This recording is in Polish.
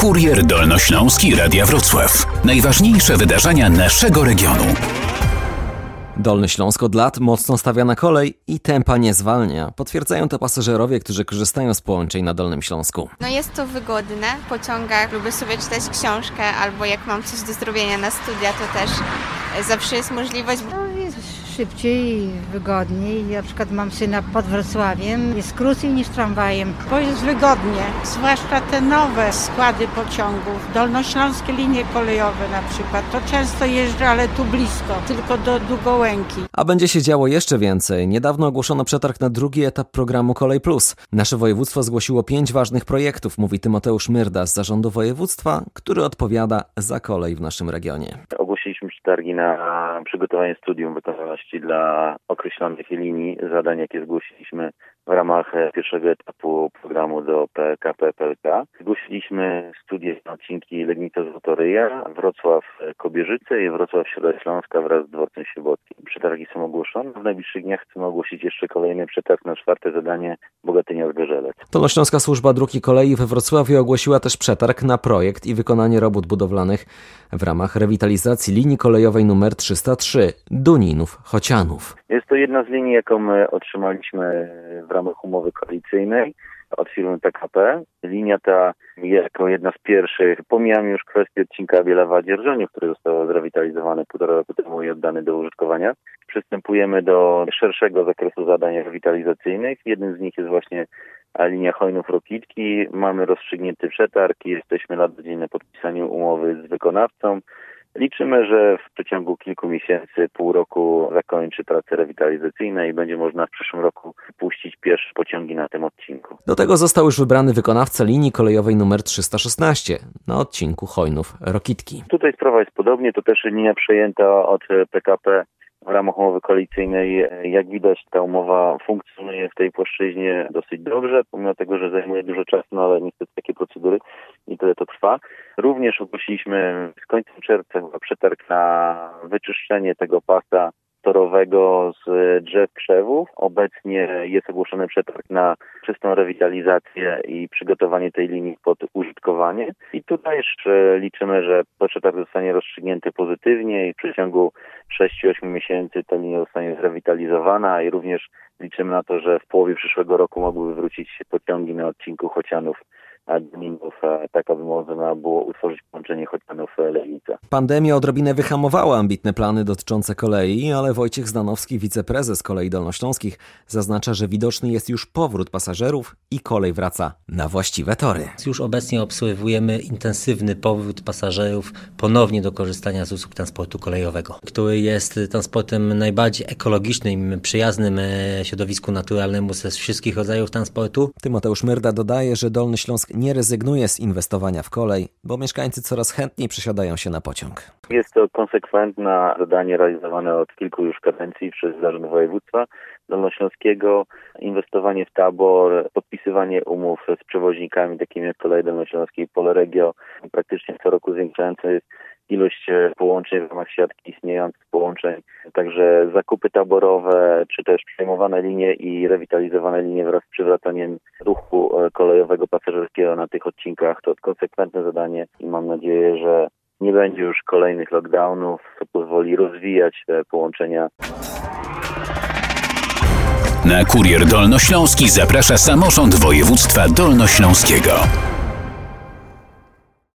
Kurier Dolnośląski Radia Wrocław. Najważniejsze wydarzenia naszego regionu. Dolny Śląsk od lat mocno stawia na kolej i tempa nie zwalnia. Potwierdzają to pasażerowie, którzy korzystają z połączeń na Dolnym Śląsku. No jest to wygodne. W pociągach lubię sobie czytać książkę albo jak mam coś do zrobienia na studia, to też zawsze jest możliwość. Szybciej wygodniej. Ja na przykład mam syna pod Wrocławiem. Jest krócej niż tramwajem. Bo jest wygodnie, zwłaszcza te nowe składy pociągów, dolnośląskie linie kolejowe na przykład. To często jeżdżę, ale tu blisko, tylko do Długołęki. A będzie się działo jeszcze więcej. Niedawno ogłoszono przetarg na drugi etap programu Kolej Plus. Nasze województwo zgłosiło pięć ważnych projektów, mówi Tymoteusz Myrda z zarządu województwa, który odpowiada za kolej w naszym regionie. Ogłosiliśmy przetargi na przygotowanie studium wykonalności dla określonych linii zadań, jakie zgłosiliśmy w ramach pierwszego etapu programu do PKP PLK. Zgłosiliśmy studie na odcinki Legnica Złotoryja, Wrocław Kobierzyce i Wrocław Śródśląska wraz z dworcem Świebockim. Przetargi są ogłoszone. W najbliższych dniach chcemy ogłosić jeszcze kolejny przetarg na czwarte zadanie Bogatynia Zgorzelec. Dolnośląska Służba Dróg i Kolei we Wrocławiu ogłosiła też przetarg na projekt i wykonanie robót budowlanych w ramach rewitalizacji linii kolejowej numer 303 Duninów-Chocianów. Jest to jedna z linii, jaką my otrzymaliśmy w ramach umowy koalicyjnej od firmy PKP. Linia ta jako jedna z pierwszych, pomijam już kwestię odcinka Bielawa-Dzierżoniów, który został zrewitalizowany półtora roku temu i oddany do użytkowania. Przystępujemy do szerszego zakresu zadań rewitalizacyjnych. Jednym z nich jest właśnie linia Chojnów-Rokitki. Mamy rozstrzygnięty przetarg i jesteśmy na dzień na podpisaniu umowy z wykonawcą. Liczymy, że w przeciągu kilku miesięcy, pół roku zakończy prace rewitalizacyjne i będzie można w przyszłym roku puścić pierwsze pociągi na tym odcinku. Do tego został już wybrany wykonawca linii kolejowej numer 316 na odcinku Chojnów-Rokitki. Tutaj sprawa jest podobnie, to też linia przejęta od PKP w ramach umowy koalicyjnej. Jak widać, ta umowa funkcjonuje w tej płaszczyźnie dosyć dobrze, pomimo tego, że zajmuje dużo czasu, no ale niestety takie procedury tyle to trwa. Również ogłosiliśmy z końcem czerwca przetarg na wyczyszczenie tego pasa torowego z drzew krzewów. Obecnie jest ogłoszony przetarg na czystą rewitalizację i przygotowanie tej linii pod użytkowanie. I tutaj jeszcze liczymy, że przetarg zostanie rozstrzygnięty pozytywnie i w przeciągu 6-8 miesięcy ta linia zostanie zrewitalizowana i również liczymy na to, że w połowie przyszłego roku mogłyby wrócić pociągi na odcinku Chocianów Duninów, tak aby można było utworzyć połączenie Chocianów-Legnica. Pandemia odrobinę wyhamowała ambitne plany dotyczące kolei, ale Wojciech Zdanowski, wiceprezes Kolei Dolnośląskich, zaznacza, że widoczny jest już powrót pasażerów i kolej wraca na właściwe tory. Już obecnie obserwujemy intensywny powrót pasażerów ponownie do korzystania z usług transportu kolejowego, który jest transportem najbardziej ekologicznym, przyjaznym środowisku naturalnemu ze wszystkich rodzajów transportu. Tymoteusz Myrda dodaje, że Dolny Śląsk nie rezygnuje z inwestowania w kolej, bo mieszkańcy coraz chętniej przesiadają się na pociąg. Jest to konsekwentne zadanie realizowane od kilku już kadencji przez Zarząd Województwa Dolnośląskiego. Inwestowanie w tabor, podpisywanie umów z przewoźnikami takimi jak Koleje Dolnośląskie i Poleregio, praktycznie co roku zwiększający ilość połączeń w ramach siatki istniejących połączeń. Także zakupy taborowe, czy też przejmowane linie i rewitalizowane linie wraz z przywracaniem ruchu kolejowego pasażerskiego na tych odcinkach to konsekwentne zadanie i mam nadzieję, że nie będzie już kolejnych lockdownów, co pozwoli rozwijać te połączenia. Na kurier dolnośląski zaprasza samorząd województwa dolnośląskiego.